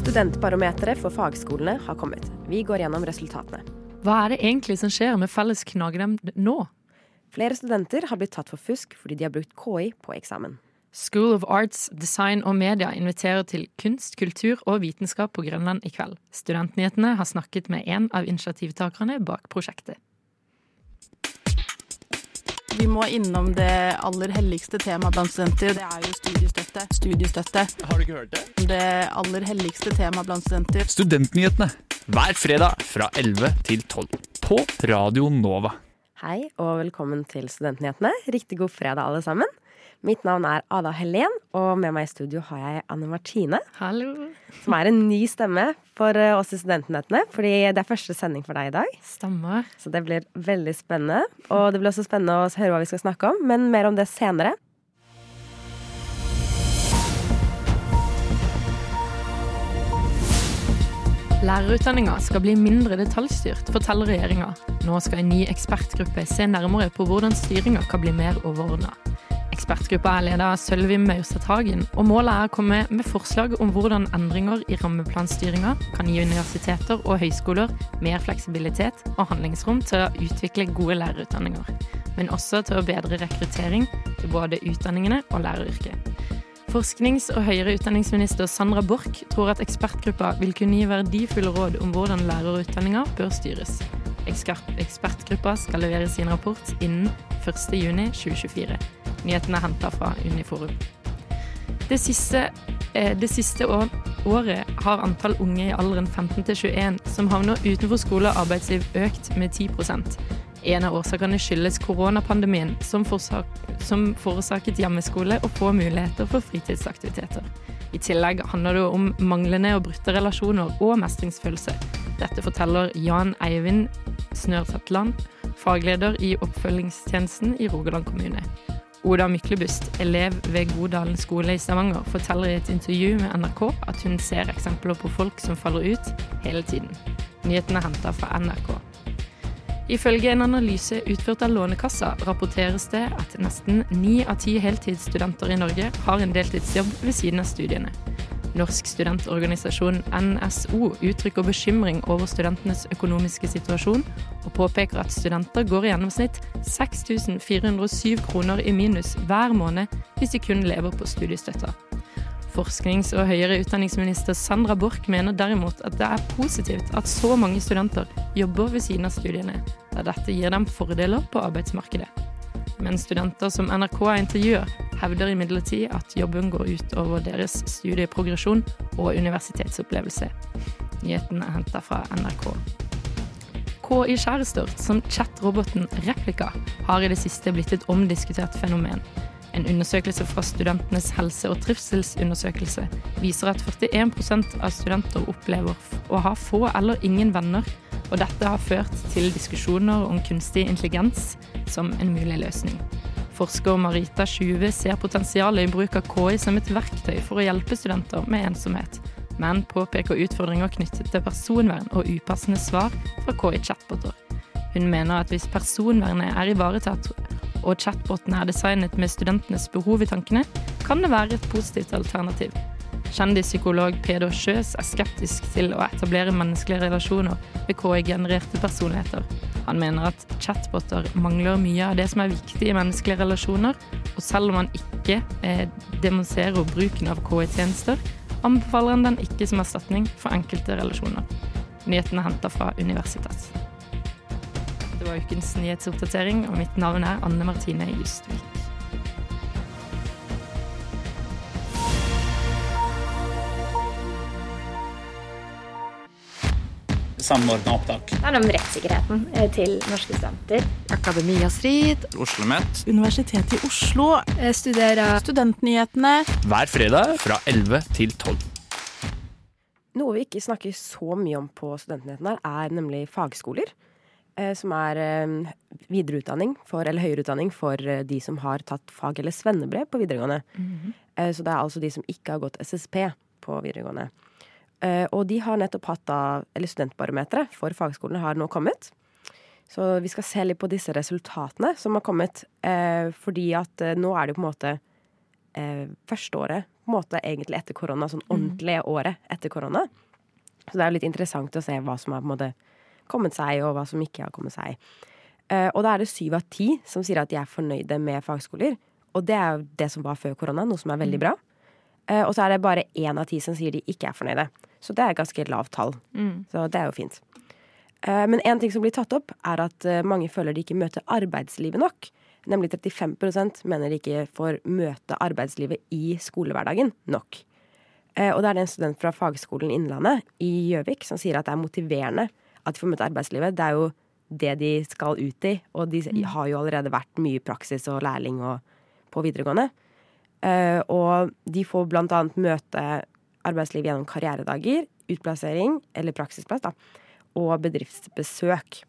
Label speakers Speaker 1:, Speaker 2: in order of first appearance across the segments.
Speaker 1: Studentbarometeret for fagskolene har kommet. Vi går gjennom resultatene.
Speaker 2: Hva er det egentlig som skjer med felles knagdem nå?
Speaker 1: Flere studenter har blitt tatt for fusk fordi de har brukt KI på eksamen.
Speaker 2: School of Arts, Design og Media inviterer til kunst, kultur og vitenskap på Grønland i kveld. Studentnyhetene har snakket med en av initiativtakerne bak prosjektet.
Speaker 3: Vi må innom det aller helligste temaet blant studenter. Det er jo studiestøtte. Studiestøtte.
Speaker 4: Har du ikke hørt det?
Speaker 3: Det aller helligste temaet blant studenter.
Speaker 4: Studentnyhetene hver fredag fra 11 til 12 på Radio Nova.
Speaker 1: Hei og velkommen til Studentnyhetene. Riktig god fredag, alle sammen. Mitt navn er Ada Helen, og med meg i studio har jeg Anne Martine.
Speaker 2: Hallo.
Speaker 1: Som er en ny stemme for eh, oss i Studentnyhetene, fordi det er første sending for deg i dag.
Speaker 2: Stemmer.
Speaker 1: Så det blir veldig spennende. Og det blir også spennende å høre hva vi skal snakke om, men mer om det senere.
Speaker 2: Lærerutdanninga skal bli mindre detaljstyrt, forteller regjeringa. Nå skal en ny ekspertgruppe se nærmere på hvordan styringa kan bli mer overordna. Ekspertgruppa er leda av Sølvi Maurstad Hagen, og målet er å komme med forslag om hvordan endringer i rammeplanstyringa kan gi universiteter og høyskoler mer fleksibilitet og handlingsrom til å utvikle gode lærerutdanninger, men også til å bedre rekruttering til både utdanningene og læreryrket. Forsknings- og høyere utdanningsminister Sandra Borch tror at ekspertgruppa vil kunne gi verdifulle råd om hvordan lærerutdanninga bør styres. Ekspert- Ekspertgruppa skal levere sin rapport innen 1.6.2024. Nyheten er henta fra Uniforum. Det siste, eh, det siste året har antall unge i alderen 15 til 21 som havner utenfor skole og arbeidsliv økt med 10% En av årsakene skyldes koronapandemien, som, forsak, som forårsaket hjemmeskole og få muligheter for fritidsaktiviteter. I tillegg handler det om manglende og brutte relasjoner og mestringsfølelse. Dette forteller Jan Eivind Snørtatland, fagleder i oppfølgingstjenesten i Rogaland kommune. Oda Myklebust, elev ved Godalen skole i Stavanger, forteller i et intervju med NRK at hun ser eksempler på folk som faller ut hele tiden. Nyheten er henta fra NRK. Ifølge en analyse utført av Lånekassa rapporteres det at nesten ni av ti heltidsstudenter i Norge har en deltidsjobb ved siden av studiene. Norsk studentorganisasjon NSO uttrykker bekymring over studentenes økonomiske situasjon, og påpeker at studenter går i gjennomsnitt 6407 kroner i minus hver måned hvis de kun lever på studiestøtta. Forsknings- og høyere utdanningsminister Sandra Borch mener derimot at det er positivt at så mange studenter jobber ved siden av studiene, da dette gir dem fordeler på arbeidsmarkedet. Men studenter som NRK har intervjuet, hevder imidlertid at jobben går ut over deres studieprogresjon og universitetsopplevelse. Nyheten er henta fra NRK. KI Kjærester, som chatroboten Replika, har i det siste blitt et omdiskutert fenomen. En undersøkelse fra Studentenes helse- og trivselsundersøkelse viser at 41% av studenter opplever å ha få eller ingen venner, og dette har ført til diskusjoner om kunstig intelligens som en mulig løsning. Forsker Marita Tjuve ser potensialet i bruk av KI som et verktøy for å hjelpe studenter med ensomhet, men påpeker utfordringer knyttet til personvern og upassende svar fra KI-chatboter. Hun mener at hvis personvernet er ivaretatt og chatbotene er designet med studentenes behov i tankene, kan det være et positivt alternativ. Kjendispsykolog Peder Sjøs er skeptisk til å etablere menneskelige relasjoner ved KI-genererte personligheter. Han mener at chatboter mangler mye av det som er viktig i menneskelige relasjoner, og selv om han ikke eh, demonstrerer bruken av KI-tjenester, anbefaler han den ikke som erstatning for enkelte relasjoner. Nyheten er henta fra Universitas. Det var ukens nyhetsoppdatering, og mitt navn er Anne Martine Justvik.
Speaker 5: Samordna opptak.
Speaker 6: Det handler om rettssikkerheten eh, til norske studenter.
Speaker 3: Akademia Strid,
Speaker 4: Oslo OsloMet
Speaker 3: Universitetet i Oslo,
Speaker 6: Jeg studerer
Speaker 3: Studentnyhetene.
Speaker 4: hver fredag fra 11 til 12.
Speaker 1: Noe vi ikke snakker så mye om på studentnyhetene, er nemlig fagskoler. eh, Som er eh, videreutdanning for, eller høyere utdanning for eh, de som har tatt fag- eller svennebrev på videregående. Eh, Så det er altså de som ikke har gått SSP på videregående. Eh, Og de har nettopp hatt da, eller studentbarometeret for fagskolene har nå kommet. Så vi skal se litt på disse resultatene som har kommet. Eh, fordi at eh, nå er det jo på en måte første førsteåret på en måte egentlig etter korona, sånn ordentlige året etter korona. Så det er jo litt interessant å se hva som har på en måte kommet seg, og hva som ikke har kommet seg. Og da er det syv av ti som sier at de er fornøyde med fagskoler. Og det er jo det som var før korona, noe som er veldig bra. Eh, og så er det bare én av ti som sier de ikke er fornøyde. Så det er et ganske lavt tall. Så det er jo fint. Eh, Men en ting som blir tatt opp, er at eh, mange føler de ikke møter arbeidslivet nok. Nemlig 35% mener de ikke får møte arbeidslivet i skolehverdagen nok. Eh, Og det er det en student fra Fagskolen Innlandet i Gjøvik som sier at det er motiverende at de får møte arbeidslivet. Det er jo det de skal ut i, og de har jo allerede vært mye praksis og lærling og på videregående. Og de får blant annet møte arbeidslivet gjennom karrieredager, utplassering, eller praksisplass, da, og bedriftsbesøk.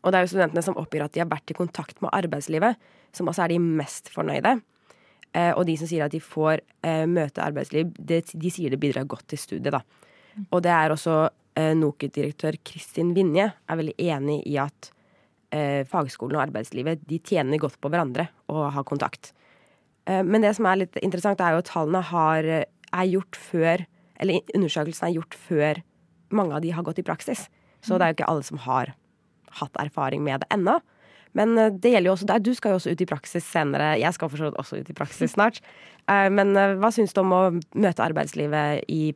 Speaker 1: Og det er jo studentene som oppgir at de har vært i kontakt med arbeidslivet, som også er de mest fornøyde. Eh, og de som sier at de får eh, møte arbeidsliv, de sier det bidrar godt til studiet, da. Og det er også eh, NOKUT-direktør Kristin Vinje er veldig enig i at eh, fagskolen og arbeidslivet de tjener godt på hverandre og har kontakt. Men det som er litt interessant, er jo at tallene har, er gjort før Eller undersøkelsen er gjort før mange av de har gått i praksis. Så det er jo ikke alle som har hatt erfaring med det ennå. Men eh, det gjelder jo også deg. Du skal jo også ut i praksis senere. Jeg skal for også ut i praksis snart. Eh, Men eh, hva syns du om å møte arbeidslivet i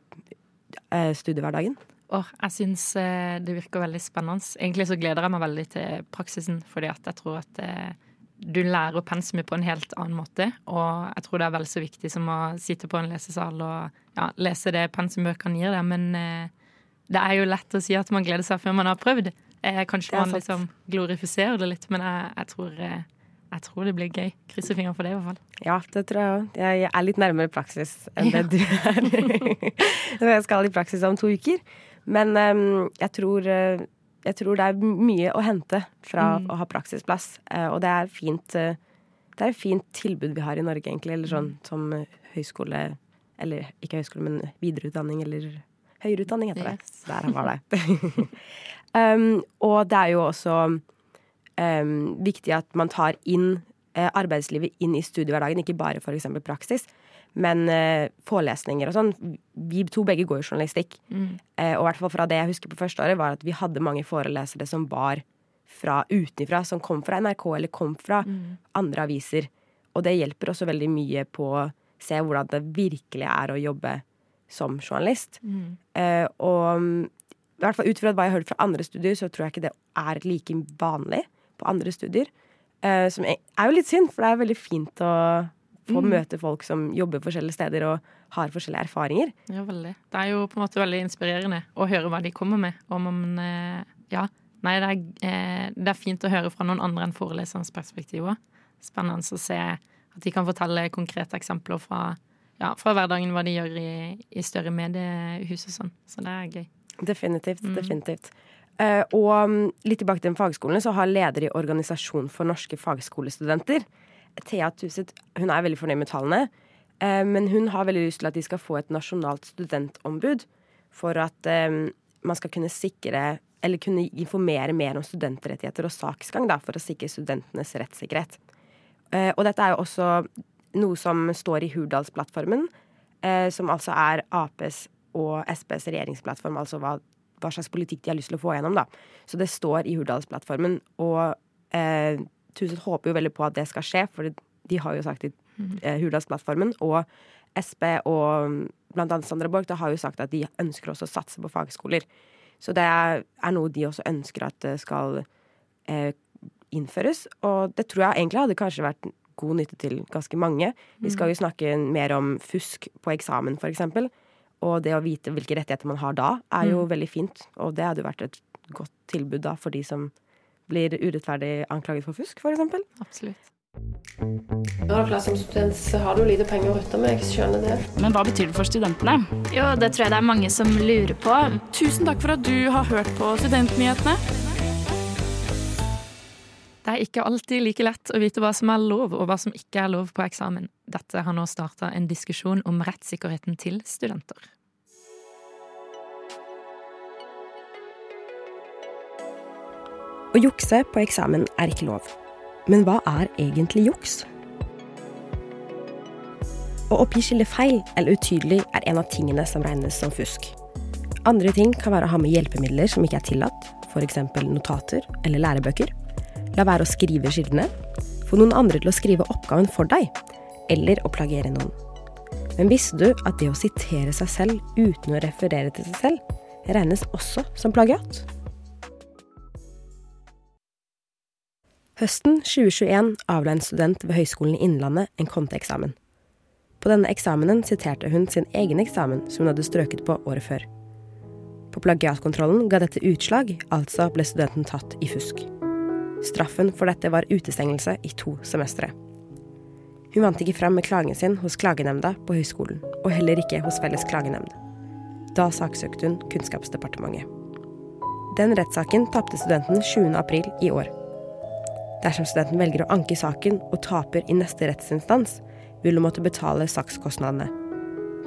Speaker 1: eh, studiehverdagen?
Speaker 2: Åh, jeg syns det virker veldig spennende. Egentlig så gleder jeg meg veldig til praksisen, fordi at jeg tror at eh, du lærer pensumet på en helt annen måte. Og jeg tror det er vel så viktig som å sitte på en lesesal og ja, lese det pensumbøkene gir deg. Men eh, det er jo lett å si at man gleder seg før man har prøvd. Eh, kanskje man liksom glorifiserer det litt, men jeg, jeg, tror, eh, jeg tror det blir gøy. Krysser fingeren for det, i hvert fall.
Speaker 1: Ja, det tror jeg òg. Jeg er litt nærmere praksis enn det du er. Jeg skal i praksis om to uker. Men um, jeg, tror, eh, jeg tror det er mye å hente fra å ha praksisplass. Eh, og det er fint eh, Det er et fint tilbud vi har i Norge, egentlig. Eller sånn som eh, høyskole Eller ikke høyskole, men videreutdanning eller høyere utdanning, heter det.
Speaker 2: Yes.
Speaker 1: Der var det. um, og det er jo også um, viktig at man tar inn eh, arbeidslivet inn i studiehverdagen, ikke bare f.eks. praksis, men eh, forelesninger og sånn. Vi to begge går jo journalistikk. Eh, og i hvert fall fra det jeg husker på første året, var at vi hadde mange forelesere som var fra utenfra, som kom fra NRK eller kom fra andre aviser. Og det hjelper også veldig mye på å se hvordan det virkelig er å jobbe som journalist. Eh, og mm, i hvert fall ut fra hva jeg har hørt fra andre studier, så tror jeg ikke det er like vanlig på andre studier. Eh, som er er jo litt synd, for det er veldig fint å få møte folk som jobber forskjellige steder og har forskjellige erfaringer.
Speaker 2: Ja, veldig. Det er jo på en måte veldig inspirerende å høre hva de kommer med. Om eh, ja, nei, det er, eh, det er fint å høre fra noen andre enn foreleserens perspektiv òg. Spennende å se at de kan fortelle konkrete eksempler fra, ja, fra hverdagen, hva de gjør i, i større mediehus og sånn. Så det er gøy.
Speaker 1: Definitivt. definitivt. Uh, og mm, litt tilbake til fagskolene, så har leder i Organisasjon for norske fagskolestudenter, Thea Tuset, hun er veldig fornøyd med tallene. Eh, men hun har veldig lyst til at de skal få et nasjonalt studentombud for at eh, man skal kunne sikre eller kunne informere mer om studentrettigheter og saksgang da, for å sikre studentenes rettssikkerhet. Eh, og dette er jo også noe som står i Hurdalsplattformen, som altså er Aps og Sps regjeringsplattform, altså hva, hva slags politikk de har lyst til å få gjennom. da. Så det står i Hurdalsplattformen, og Tuset håper jo veldig på at det skal skje, for de har jo sagt i eh, Hurdalsplattformen, og Sp og bl.a. blant annet Sandra Borch har jo sagt at de ønsker også å satse på fagskoler. Så det er, noe de også ønsker at det skal eh, innføres. Og det tror jeg egentlig hadde kanskje vært god nytte til ganske mange. Vi skal jo snakke mer om fusk på eksamen, f.eks. Og det å vite hvilke rettigheter man har da, er jo veldig fint. Og det hadde jo vært et godt tilbud da for de som blir urettferdig anklaget for fusk, f.eks.
Speaker 2: Absolutt.
Speaker 7: Når det er klart Som student så har du lite penger å rutte med. Jeg skjønner det.
Speaker 3: Men hva betyr det for studentene?
Speaker 6: Jo, det tror jeg det er mange som lurer på.
Speaker 3: Tusen takk for at du har hørt på Studentnyhetene.
Speaker 2: Det er ikke alltid like lett å vite hva som er lov, og hva som ikke er lov på eksamen. Dette har nå starta en diskusjon om rettssikkerheten til studenter.
Speaker 1: Å jukse på eksamen er ikke lov. Men hva er egentlig juks? Å oppgi skille feil eller utydelig er en av tingene som regnes som fusk. Andre ting kan være å ha med hjelpemidler som ikke er tillatt, f.eks. notater eller lærebøker. La være å skrive kildene. Få noen andre til å skrive oppgaven for deg. Eller å plagiere noen. Men visste du at det å sitere seg selv uten å referere til seg selv, regnes også som plagiat? Høsten 2021 avla en student ved Høgskolen i Innlandet en konteeksamen. På denne eksamenen siterte hun sin egen eksamen som hun hadde strøket på året før. På plagiatkontrollen ga dette utslag, altså ble studenten tatt i fusk. Straffen for dette var utestengelse i to semestre. Hun vant ikke fram med klagen sin hos klagenemnda på høyskolen, og heller ikke hos Felles klagenemnd. Da saksøkte hun Kunnskapsdepartementet. Den rettssaken tapte studenten 20. april i år. Dersom studenten velger å anke saken og taper i neste rettsinstans, vil hun måtte betale sakskostnadene.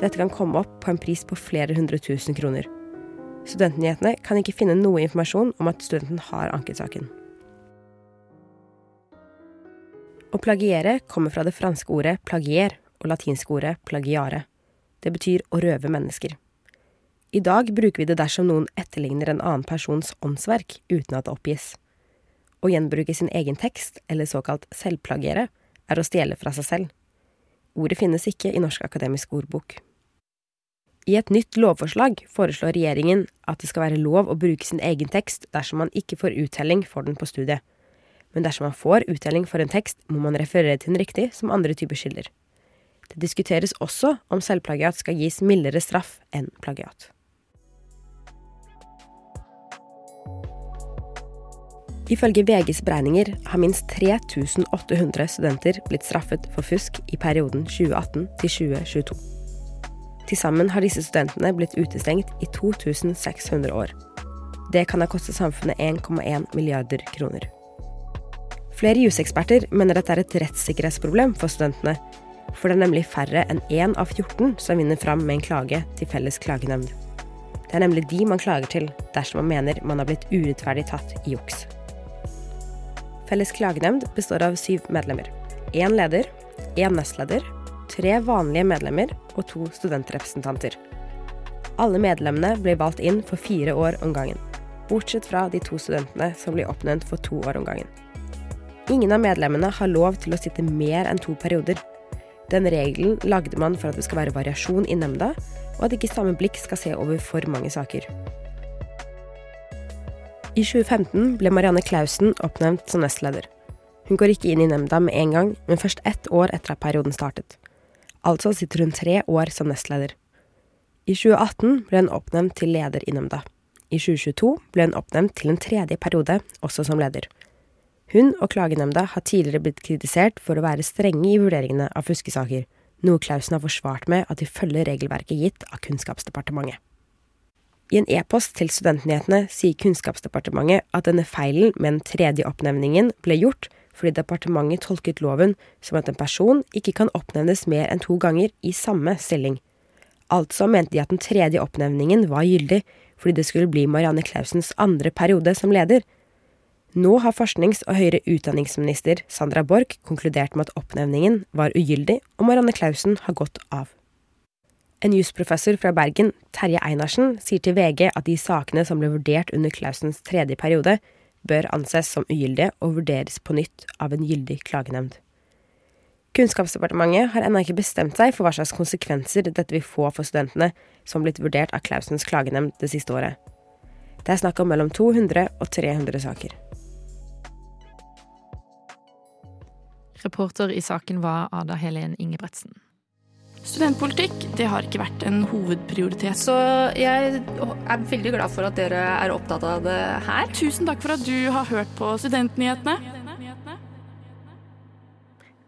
Speaker 1: Dette kan komme opp på en pris på flere hundre tusen kroner. Studentnyhetene kan ikke finne noe informasjon om at studenten har anket saken. Å plagiere kommer fra det franske ordet plagier og latinske ordet plagiare. Det betyr å røve mennesker. I dag bruker vi det dersom noen etterligner en annen persons åndsverk uten at det oppgis. Å gjenbruke sin egen tekst, eller såkalt selvplagere, er å stjele fra seg selv. Ordet finnes ikke i Norsk akademisk ordbok. I et nytt lovforslag foreslår regjeringen at det skal være lov å bruke sin egen tekst dersom man ikke får uttelling for den på studiet. Men dersom man får uttelling for en tekst, må man referere til den riktig som andre typer skylder. Det diskuteres også om selvplagiat skal gis mildere straff enn plagiat. Ifølge VGs beregninger har minst 3800 studenter blitt straffet for fusk i perioden 2018 til 2022. Til sammen har disse studentene blitt utestengt i 2600 år. Det kan ha kostet samfunnet 1,1 milliarder kroner. Flere juseksperter mener dette er et rettssikkerhetsproblem for studentene. For det er nemlig færre enn én av 14 som vinner fram med en klage til Felles klagenemnd. Det er nemlig de man klager til dersom man mener man har blitt urettferdig tatt i juks. Felles klagenemnd består av syv medlemmer. Én leder, én nestleder, tre vanlige medlemmer og to studentrepresentanter. Alle medlemmene blir valgt inn for fire år om gangen, bortsett fra de to studentene som blir oppnevnt for to år om gangen. Ingen av medlemmene har lov til å sitte mer enn to perioder. Den regelen lagde man for at det skal være variasjon i nemnda, og at ikke samme blikk skal se over for mange saker. I 2015 ble Marianne Clausen oppnevnt som nestleder. Hun går ikke inn i nemnda med en gang, men først ett år etter at perioden startet. Altså sitter hun tre år som nestleder. I 2018 ble hun oppnevnt til leder i nemnda. I 2022 ble hun oppnevnt til en tredje periode, også som leder. Hun og klagenemnda har tidligere blitt kritisert for å være strenge i vurderingene av fuskesaker, noe Clausen har forsvart med at de følger regelverket gitt av Kunnskapsdepartementet. I en e-post til Studentnyhetene sier Kunnskapsdepartementet at denne feilen med den tredje oppnevningen ble gjort fordi departementet tolket loven som at en person ikke kan oppnevnes mer enn to ganger i samme stilling. Altså mente de at den tredje oppnevningen var gyldig fordi det skulle bli Marianne Clausens andre periode som leder. Nå har forsknings- og høyere utdanningsminister Sandra Borch konkludert med at oppnevningen var ugyldig, og Marianne Clausen har gått av. En jusprofessor fra Bergen, Terje Einarsen, sier til VG at de sakene som ble vurdert under Clausens tredje periode, bør anses som ugyldige og vurderes på nytt av en gyldig klagenemnd. Kunnskapsdepartementet har ennå ikke bestemt seg for hva slags konsekvenser dette vil få for studentene som blitt vurdert av Clausens klagenemnd det siste året. Det er snakk om mellom 200 og 300 saker.
Speaker 2: Reporter i saken var Ada Helen Ingebretsen.
Speaker 3: Studentpolitikk det har ikke vært en hovedprioritet.
Speaker 7: Så jeg er veldig glad for at dere er opptatt av det her.
Speaker 3: Tusen takk for at du har hørt på Studentnyhetene.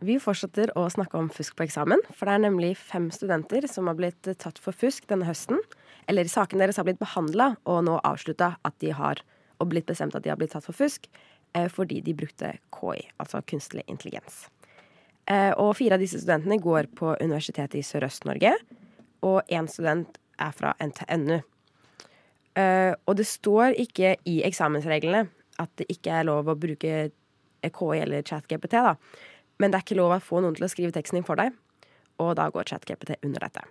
Speaker 1: Vi fortsetter å snakke om fusk på eksamen, for det er nemlig fem studenter som har blitt tatt for fusk denne høsten. Eller saken deres har blitt behandla og nå avslutta at de har og blitt bestemt at de har blitt tatt for fusk eh, fordi de brukte KI, altså kunstig intelligens. Eh, og fire av disse studentene går på Universitetet i Sørøst-Norge, og én student er fra NTNU. Eh, og det står ikke i eksamensreglene at det ikke er lov å bruke KI eller ChatGPT, da. Men det er ikke lov å få noen til å skrive teksten din for deg, og da går ChatGPT under dette.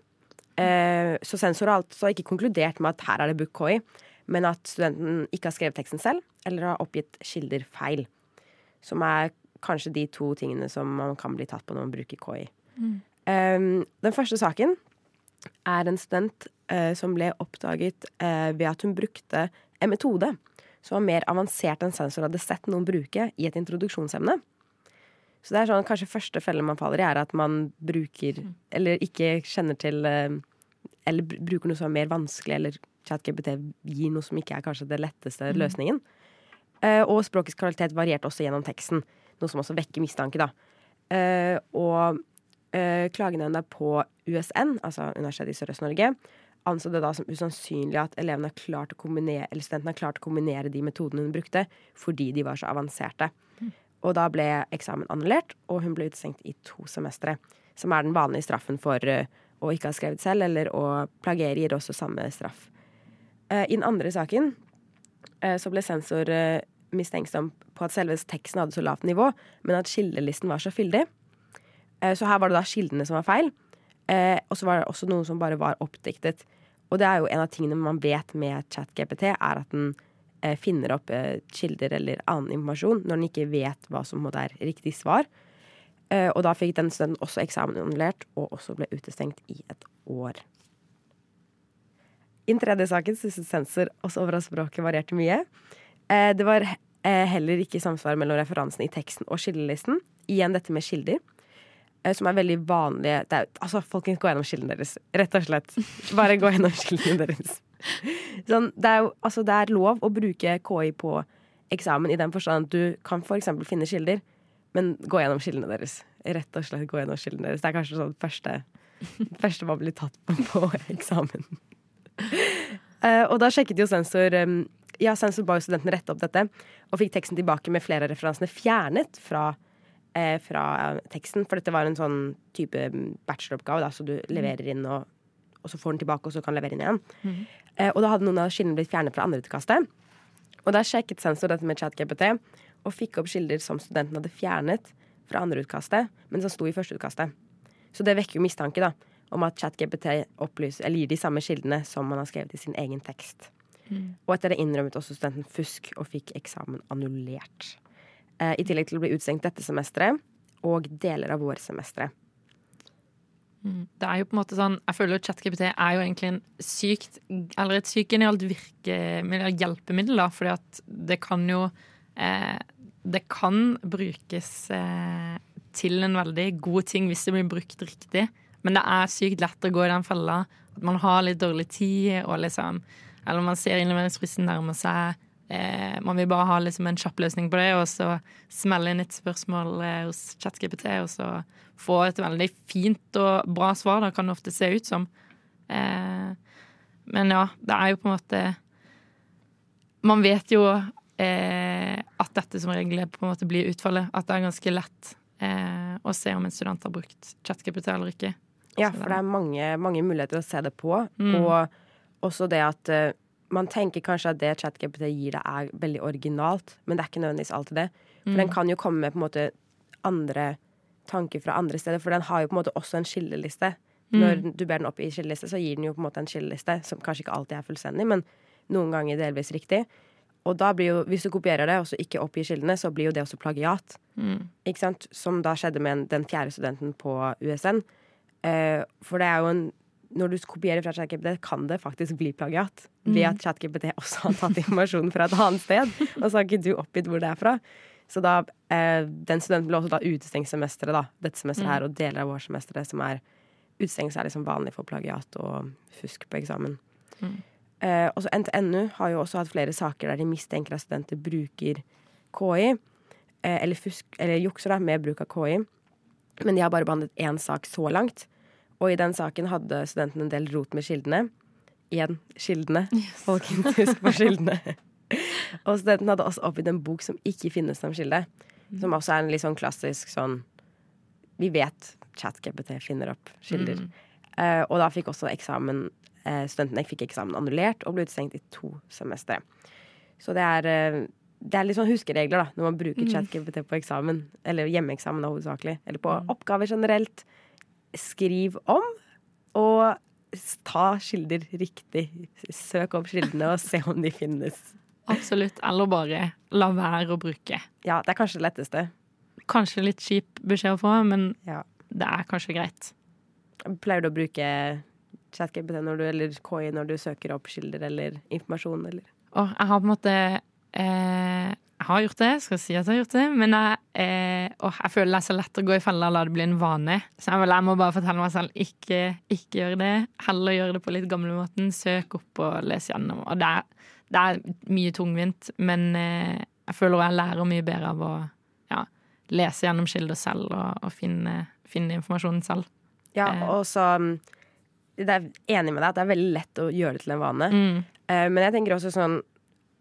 Speaker 1: Eh, så sensor har altså ikke konkludert med at her er det book KI, men at studenten ikke har skrevet teksten selv, eller har oppgitt kilder feil. Som er kanskje de to tingene som man kan bli tatt på når man bruker KI. Um, den første saken er en student uh, som ble oppdaget uh, ved at hun brukte en metode som var mer avansert enn sensor hadde sett noen bruke i et introduksjonsemne. Så det er sånn, kanskje første felle man faller i, er at man bruker Eller ikke kjenner til uh, Eller bruker noe som er mer vanskelig, eller ChatGPT gir noe som ikke er kanskje det letteste løsningen. Eh, og språkets kvalitet varierte også gjennom teksten, noe som også vekker mistanke, da. Eh, og eh, klagenemnda på USN, altså Universitetet i Sørøst-Norge, anså det da som usannsynlig at elevene har klart å kombinere, eller studentene har klart å kombinere de metodene hun brukte, fordi de var så avanserte. Og da ble eksamen annullert, og hun ble utestengt i to semestre. Som er den vanlige straffen for eh, å ikke ha skrevet selv, eller å plagere gir også samme straff. Eh, I den andre saken eh, så ble sensor mistenksom på at selve teksten hadde så lavt nivå, men at kildelisten var så fyldig. Eh, Så her var det da kildene som var feil. Eh, og så var det også noen som bare var oppdiktet. Og det er jo en av tingene man vet med ChatGPT, er at den eh, finner opp kilder eller annen informasjon når den ikke vet hva som er riktig svar. Og da fikk den studenten også eksamen annullert, og også ble utestengt i et år. I den tredje saken syntes sensor også over at språket varierte mye. Eh, det var eh, heller ikke samsvar mellom referansene i teksten og skillelisten. Igjen dette med kilder, eh, som er veldig vanlige er, Altså, folkens, gå gjennom kildene deres. Rett og slett. Bare gå gjennom kildene deres. Sånn, det, er altså, det er lov å bruke KI på eksamen i den forstand at du kan eksempel finne kilder, men gå gjennom kildene deres. Rett og slett gå gjennom kildene deres. Det er kanskje sånn første, første man blir tatt på på eksamen. Uh, og da sjekket jo sensor um, Ja, sensor ba jo studentene rette opp dette, og fikk teksten tilbake med flere av referansene fjernet fra, eh, fra teksten. For dette var en sånn type mm, bacheloroppgave, da, så du leverer inn, og, og så får den tilbake, og så kan levere inn igjen. Eh, og da hadde noen av skillene blitt fjernet fra andreutkastet. Og da sjekket sensor dette med ChatGPT, og fikk opp kilder som studenten hadde fjernet fra andreutkastet, men som sto i førsteutkastet. Så det vekker jo mistanke da, om at ChatGPT opplyser, eller gir de samme kildene som man har skrevet i sin egen tekst. Og etter det innrømmet også studenten fusk og fikk eksamen annullert. Eh, I tillegg til å bli utestengt dette semesteret og deler av vårsemesteret.
Speaker 2: Det er jo på en måte sånn Jeg føler at ChatGPT er jo egentlig en sykt Eller et sykt genialt virkemiddel, hjelpemiddel, da, fordi at det kan jo eh, Det kan brukes eh, til en veldig god ting hvis det blir brukt riktig. Men det er sykt lett å gå i den fella at man har litt dårlig tid, og liksom Eller man ser innleveringsfristen nærme seg. Eh, man vil bare ha liksom en kjapp løsning på det, og så smelle inn et spørsmål eh, hos ChatGPT, og så få et veldig fint og bra svar. Da kan det ofte se ut som. Eh, men ja, det er jo på en måte Man vet jo eh, at dette som regel på en måte blir utfallet. At det er ganske lett eh, å se om en student har brukt ChatGPT eller ikke.
Speaker 1: Ja, for det er mange, mange muligheter å se det på.
Speaker 2: Mm.
Speaker 1: Og også det at uh, man tenker kanskje at det ChatGPT gir deg, er veldig originalt, men det er ikke nødvendigvis alltid det. For
Speaker 2: Mm.
Speaker 1: den kan jo komme med på en måte andre tanker fra andre steder, for den har jo på en måte også en skilleliste.
Speaker 2: Mm.
Speaker 1: Når du ber den opp i skilleliste, så gir den jo på en måte en skilleliste, som kanskje ikke alltid er fullstendig, men noen ganger delvis riktig. Og da blir jo, hvis du kopierer det, og så ikke oppgir kildene, så blir jo det også plagiat.
Speaker 2: Mm.
Speaker 1: Ikke sant? Som da skjedde med den fjerde studenten på USN. Eh, for det er jo en Når du kopierer fra ChatGPT, kan det faktisk bli plagiat. Ved at ChatGPT også har tatt informasjonen fra et annet sted, og så har ikke du oppgitt hvor det er fra. Så da, eh, Den studenten ble også da utestengt semesteret, da, dette semesteret her, og deler av vårsemesteret, som er utestengelse er liksom vanlig for plagiat og fusk på eksamen. Eh, og så NTNU har jo også hatt flere saker der de mistenker at studenter bruker KI, eh, eller, fusk, eller jukser da, med bruk av KI. Men de har bare behandlet én sak så langt. Og i den saken hadde studenten en del rot med kildene. Igjen kildene. Folkens, husk på kildene. og studenten hadde også oppgitt en bok som ikke finnes som kilde. Som også er en litt sånn klassisk sånn Vi vet ChatGPT finner opp kilder. Eh, og da fikk også eksamen uh, studentene fikk eksamen annullert og ble utestengt i to semestre. Så det er uh, det er litt sånn huskeregler da når man bruker
Speaker 2: Mm.
Speaker 1: ChatGPT på eksamen. Eller hjemmeeksamen hovedsakelig. Eller på
Speaker 2: Mm.
Speaker 1: oppgaver generelt. Skriv om, og ta kilder riktig. Søk opp kildene og se om de finnes.
Speaker 2: Absolutt. Eller bare la være å bruke.
Speaker 1: Ja, det er kanskje det letteste.
Speaker 2: Kanskje litt kjip beskjed å få, men
Speaker 1: Ja.
Speaker 2: det er kanskje greit.
Speaker 1: Pleier du å bruke ChatGPT eller KI når du søker opp kilder eller informasjon, eller?
Speaker 2: Å, jeg har på en måte eh, Jeg har gjort det, skal si at jeg har gjort det, men jeg, eh, åh, jeg føler det er så lett å gå i fella og la det bli en vane. Så jeg, jeg må bare fortelle meg selv ikke, ikke gjøre det. Heller gjøre det på litt gamlemåten. Søk opp og les gjennom. Og det er, det er mye tungvint, men eh, jeg føler jeg lærer mye bedre av å ja, lese gjennom kilder selv og, og finne, finne informasjonen selv.
Speaker 1: Ja,
Speaker 2: Eh.
Speaker 1: og så mm, det er enig med deg at det er veldig lett å gjøre det til en vane.
Speaker 2: Mm.
Speaker 1: Eh, Men jeg tenker også sånn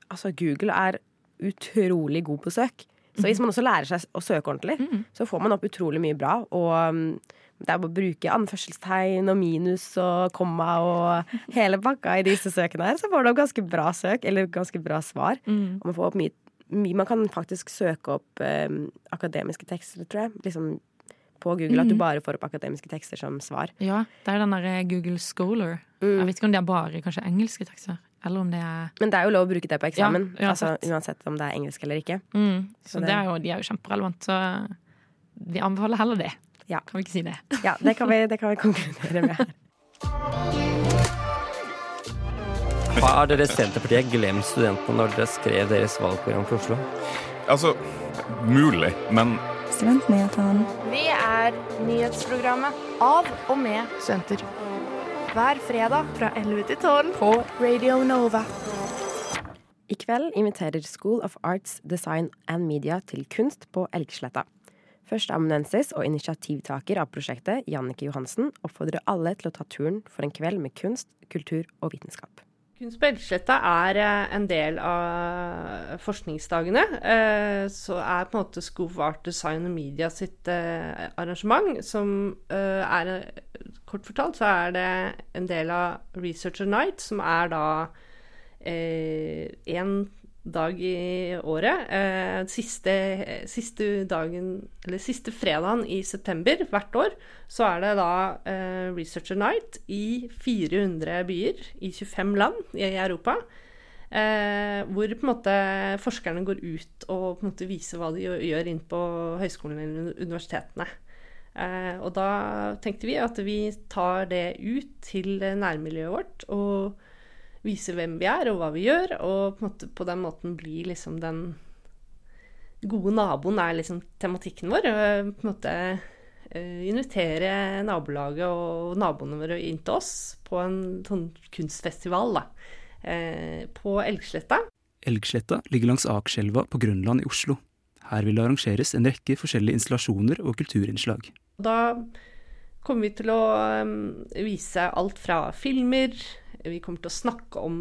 Speaker 1: Altså, Google er utrolig god på søk. Så hvis man også lærer seg å søke ordentlig,
Speaker 2: Mm.
Speaker 1: så får man opp utrolig mye bra. Og mm, det er bare å bruke anførselstegn og minus og komma og hele pakka i disse søkene her, så får du opp ganske bra søk, eller ganske bra svar.
Speaker 2: Mm.
Speaker 1: Og man får opp mye, Man kan faktisk søke opp eh, akademiske tekster, tror jeg. Liksom på Google, at du
Speaker 2: Mhm.
Speaker 1: bare får opp akademiske tekster som svar.
Speaker 2: Ja, det er den derre Google Scholar.
Speaker 1: Mm.
Speaker 2: Jeg vet ikke om det er bare kanskje engelske tekster, eller om det er
Speaker 1: Men det er jo lov å bruke det på eksamen.
Speaker 2: Ja,
Speaker 1: altså,
Speaker 2: uansett.
Speaker 1: uansett om det er engelsk eller ikke.
Speaker 2: mm. Så
Speaker 1: Så det-
Speaker 2: det er jo, de er jo kjemperelevant, så vi anbefaler heller det.
Speaker 1: Ja.
Speaker 2: Kan vi ikke si det?
Speaker 1: Ja, det kan vi, det kan vi konkludere med her.
Speaker 8: Har dere Senterpartiet glemt studentene når dere skrev deres valgprogram for Oslo?
Speaker 9: Altså, mulig, men
Speaker 10: Studentnyhetene.
Speaker 11: Vi er nyhetsprogrammet av og med studenter. Hver fredag fra 11 til 12 på Radio Nova.
Speaker 1: I kveld inviterer School of Arts, Design and Media til kunst på Elgsletta. Førsteamanuensis og initiativtaker av prosjektet, Jannike Johansen, oppfordrer alle til å ta turen for en kveld med kunst, kultur og vitenskap.
Speaker 12: Kunst på Elgsletta er eh, en del av forskningsdagene. eh, Så er på en måte School Art, Design og Media sitt eh, arrangement, som er Kort fortalt så er det en del av Researcher Night, som er da én dag i året. Eh, siste, siste dagen, siste fredagen i september hvert år, så er det da eh, Researcher Night i 400 byer i 25 land i Europa. Eh, hvor måte forskerne går ut og måte viser hva de gjør, inn på høyskolene eller universitetene. Og da tenkte vi at vi tar det ut til nærmiljøet vårt og viser hvem vi er og hva vi gjør, og på, på den måten bli liksom den gode naboen er liksom tematikken vår. Og på en måte eh, invitere nabolaget og naboene våre inn til oss på en sånn kunstfestival da, eh, på Elgsletta.
Speaker 13: Elgsletta ligger langs Akerselva på Grønland i Oslo. Her vil det arrangeres en rekke forskjellige installasjoner og kulturinnslag.
Speaker 12: Da kommer vi til å vise alt fra filmer, vi kommer til å snakke om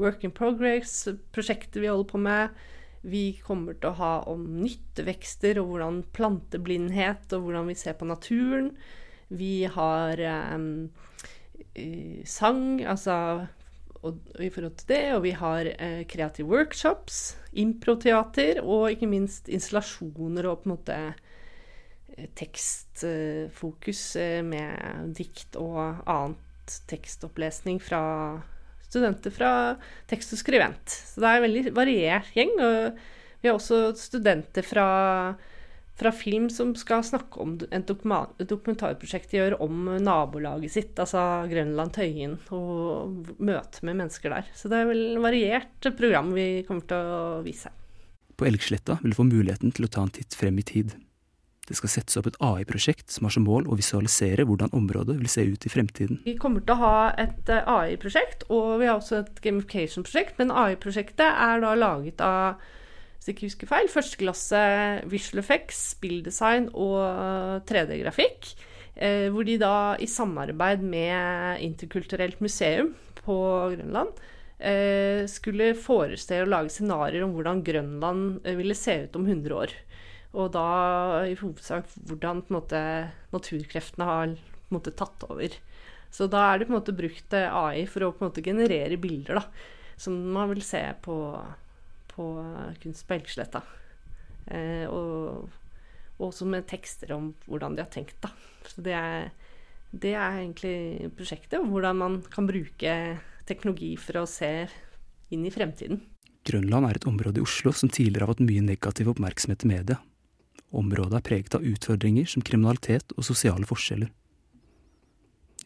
Speaker 12: work in progress, prosjekter vi holder på med. Vi kommer til å ha om nyttevekster og hvordan planteblindhet og hvordan vi ser på naturen. Vi har um, sang, altså og, i forhold til det, og vi har uh, kreative workshops, improteater og ikke minst installasjoner og på en måte tekstfokus eh, med dikt og annet tekstopplesning fra studenter fra tekst og skrivent. Så det er en veldig variert gjeng. Og vi har også studenter fra, fra film som skal snakke om et dokumentarprosjekt de gjør om nabolaget sitt, altså Grønland Tøyen, og møte med mennesker der. Så det er vel et variert program vi kommer til å vise.
Speaker 13: På Elgsletta vil du få muligheten til å ta en titt frem i tid. Det skal settes opp et AI-prosjekt som har som mål å visualisere hvordan området vil se ut i fremtiden.
Speaker 12: Vi kommer til å ha et eh, AI-prosjekt, og vi har også et gamification-prosjekt. Men AI-prosjektet er da laget av hvis jeg ikke husker feil, førsteklasse visual effects, spilldesign og 3D-grafikk. Eh, hvor de da i samarbeid med Interkulturelt museum på Grønland eh, skulle forestille å lage scenarioer om hvordan Grønland eh, ville se ut om 100 år. Og da i hovedsak hvordan måte, naturkreftene har måte, tatt over. Så da er det på en måte brukt AI for å på en måte generere bilder da, som man vil se på, på Kunst på Elgsletta. Eh, og, og også med tekster om hvordan de har tenkt, da. Så det er, det er egentlig prosjektet, hvordan man kan bruke teknologi for å se inn i fremtiden.
Speaker 13: Grønland er et område i Oslo som tidligere har fått mye negativ oppmerksomhet i media. Området er preget av utfordringer som kriminalitet og sosiale forskjeller.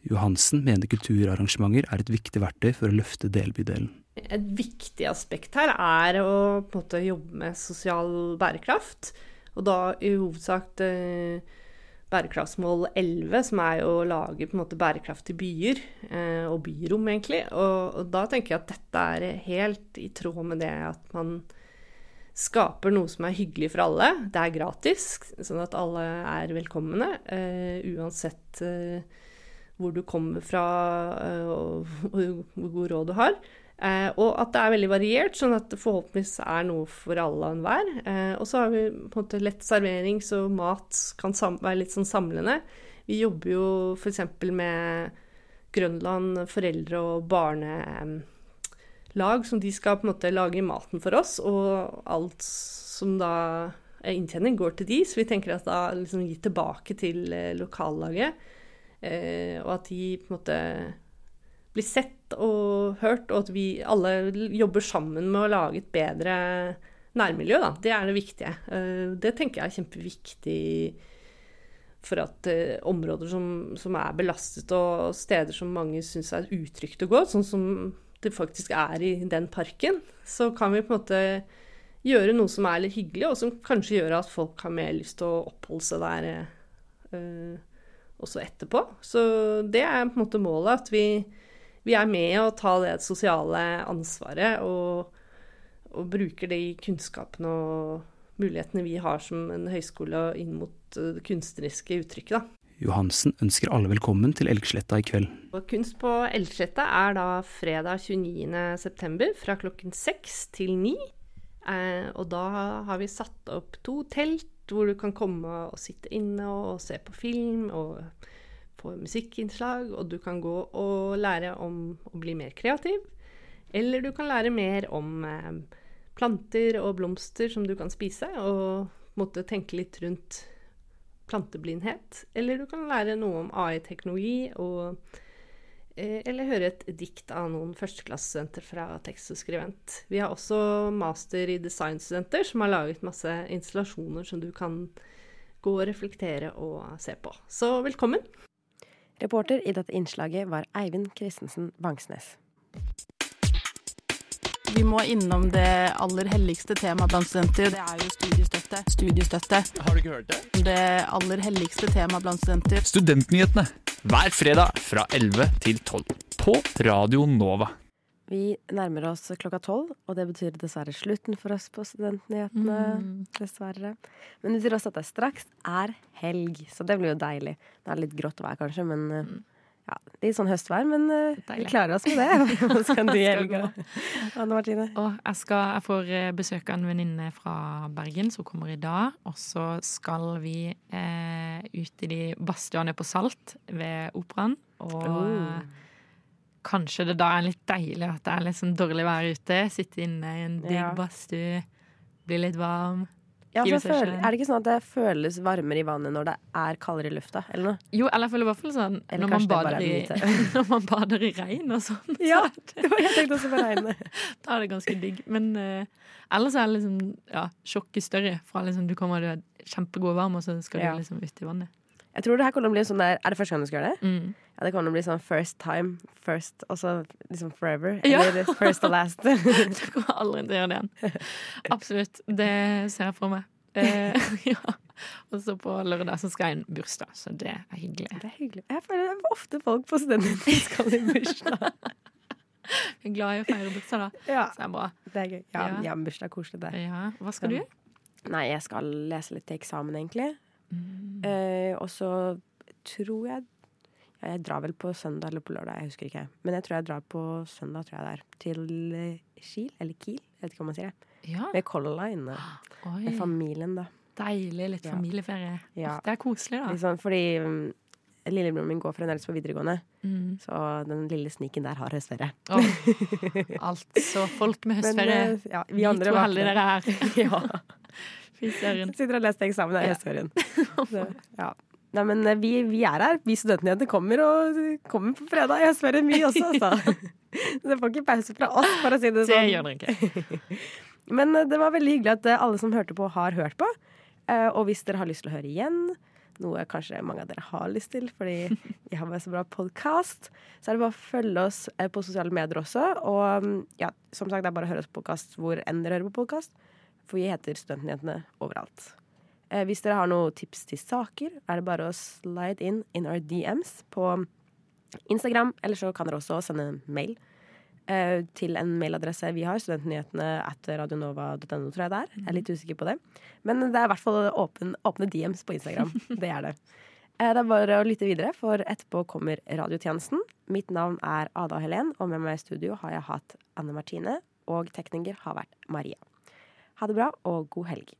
Speaker 13: Johansen mener kulturarrangementer er et viktig verktøy for å løfte delbydelen.
Speaker 12: Et viktig aspekt her er å måte jobbe med sosial bærekraft. Og da i hovedsak eh, bærekraftsmål 11, som er å lage måte bærekraftige byer eh, og byrom, egentlig. Og, og, da tenker jeg at dette er helt i tråd med det at man skaper noe som er hyggelig for alle. Det er gratis, sånn at alle er velkomne, Uh, uansett uh, hvor du kommer fra uh, og hvor god råd du har. Og at det er veldig variert, sånn at det forhåpentligvis er noe for alle og enhver. Og så har vi på en måte lett servering, så mat kan være litt sånn samlende. Vi jobber jo f.eks. med Grønland foreldre- og barnelag, som de skal på en måte lage maten for oss. Og alt som da er inntjening, går til de, så vi tenker at da liksom gi tilbake til lokallaget. Eh, og at de på en måte blir sett og hørt, og at vi alle jobber sammen med å lage et bedre nærmiljø. Da. Det er det viktige. Eh, det tenker jeg er kjempeviktig for at eh, områder som, som, er belastet, og steder som mange syns er utrygt å gå, sånn som det faktisk er i den parken, så kan vi på en måte gjøre noe som er litt hyggelig, og som kanskje gjør at folk har mer lyst til å oppholde seg der eh, også etterpå. Så det er på en måte målet, at vi, vi er med å ta det sosiale ansvaret og, og, bruker de kunnskapene og mulighetene vi har som en høyskole inn mot det kunstneriske uttrykket. da.
Speaker 13: Johansen ønsker alle velkommen til Elgsletta i kveld.
Speaker 12: Kunst på Elgsletta er da fredag 29.9. fra klokken seks til ni. Eh, og da har vi satt opp to telt hvor du kan komme og sitte inne og se på film og få musikkinnslag. Og du kan gå og lære om å bli mer kreativ. Eller du kan lære mer om eh, planter og blomster som du kan spise, og måtte tenke litt rundt planteblindhet. Eller du kan lære noe om AI-teknologi og Eh, eller høre et dikt av noen førsteklassestudenter fra tekst og skrivent. Vi har også master i designstudenter som har laget masse installasjoner som du kan gå og reflektere og se på. Så velkommen!
Speaker 1: Reporter i dette innslaget var Eivind Christensen Bangsnes.
Speaker 3: Vi må innom det aller helligste temaet blant studenter. Det er jo studiestøtte. Studiestøtte.
Speaker 4: Har du ikke hørt det?
Speaker 3: Det aller helligste temaet blant studenter.
Speaker 4: Studentnyhetene hver fredag fra 11 til 12 på Radio Nova.
Speaker 1: Vi nærmer oss klokka tolv, og det betyr dessverre slutten for oss på Studentnyhetene. Mm. Dessverre. Men det betyr også at det straks er helg, så det blir jo deilig. Det er litt grått vær kanskje, men eh, mm. Ja, litt sånn høstvær. Men uh, vi klarer oss med det. Hva skal du i helga, Anne Martine?
Speaker 2: Og jeg, skal, jeg, får eh, besøk av en venninne fra Bergen som kommer i dag. Og så skal vi eh, ut i de badstuene på Salt ved Operaen. Og oh. kanskje det da er litt deilig at det er litt sånn dårlig vær ute. Sitte inne i en digg ja. badstue, bli litt varm.
Speaker 1: Ja, føler, er det ikke sånn at det føles varmere i vannet når det er kaldere i lufta? Eller noe?
Speaker 2: Jo, eller jeg føler i hvert fall sånn når man, i, når man, bader i, regn og sånn.
Speaker 1: Ja, det var jeg tenkte også på regnet.
Speaker 2: da er det ganske digg. Men uh, ellers er liksom ja, sjokket større. Fra liksom du kommer du er kjempegod varm, og så skal du liksom ut i vannet.
Speaker 1: Jeg tror det her kommer til å bli sånn der Er det første gang du skal gjøre det? Mm. Ja, det kommer til å bli sånn first time, first, og så liksom forever. Ja. Eller first and last.
Speaker 2: du kommer aldri til å gjøre det igjen. Absolutt. Det ser jeg for meg. Eh, ja. Og så på lørdag så skal jeg i en bursdag, så det er hyggelig.
Speaker 1: Det er hyggelig. Jeg føler det er ofte folk på studenten som skal i bursdag.
Speaker 2: jeg er glad i å feire bursdag, da. Ja. Så det er bra.
Speaker 1: Det er gøy. Ja, ja. ja bursdag er koselig, det.
Speaker 2: Ja. Hva skal du? gjøre?
Speaker 1: Nei, jeg skal lese litt til eksamen, egentlig. Mm. Eh, og så tror jeg ja, Jeg drar vel på søndag eller på lørdag, jeg husker ikke. Men jeg tror jeg drar på søndag, tror jeg det er. Til eh, Kiel, eller Kiel, jeg vet ikke hva man sier det. Ja. Med Color Line. Oi. Med familien, da.
Speaker 2: Deilig. Litt familieferie. Ja. Det er koselig, da.
Speaker 1: Liksom, fordi lillebroren min går fremdeles på videregående.
Speaker 2: Mm.
Speaker 1: Så den lille sniken der har høstferie.
Speaker 2: altså, folk med høstferie.
Speaker 1: Men, eh, ja, vi,
Speaker 2: Vi to heldige dere er.
Speaker 1: ja. Sitter og leser eksamen i
Speaker 2: Ja.
Speaker 1: høstferien. Ja. ja. Nei, men eh, vi, vi er her. Vi studentjenter kommer og kommer på fredag i høstferien, vi også, altså. Dere får ikke pause fra oss, for å si det
Speaker 2: Det
Speaker 1: sånn.
Speaker 2: gjør dere ikke.
Speaker 1: Men eh, det var veldig hyggelig at eh, alle som hørte på, har hørt på. Og hvis dere har lyst til å høre igjen, noe kanskje mange av dere har lyst til, fordi vi har bare så bra podkast, så er det bare å følge oss på sosiale medier også. Og mm, ja, som sagt, det er bare å høre oss på podkast hvor enn dere hører på podkast. For vi heter Studentnyhetene overalt. Eh, Hvis dere har noen tips til saker, er det bare å slide in in our DMs på Instagram. Eller så kan dere også sende en mail eh, til en mailadresse vi har. Studentnyhetene at radionova.no, tror jeg det er. Jeg er litt usikker på det. Men det er i hvert fall åpen, åpne DMs på Instagram. Det er det. Eh, Det er bare å lytte videre, for etterpå kommer radiotjenesten. Mitt navn er Ada Helen, og med meg i studio har jeg hatt Anne Martine, og tekniker har vært Maria. Ha det bra, og god helg.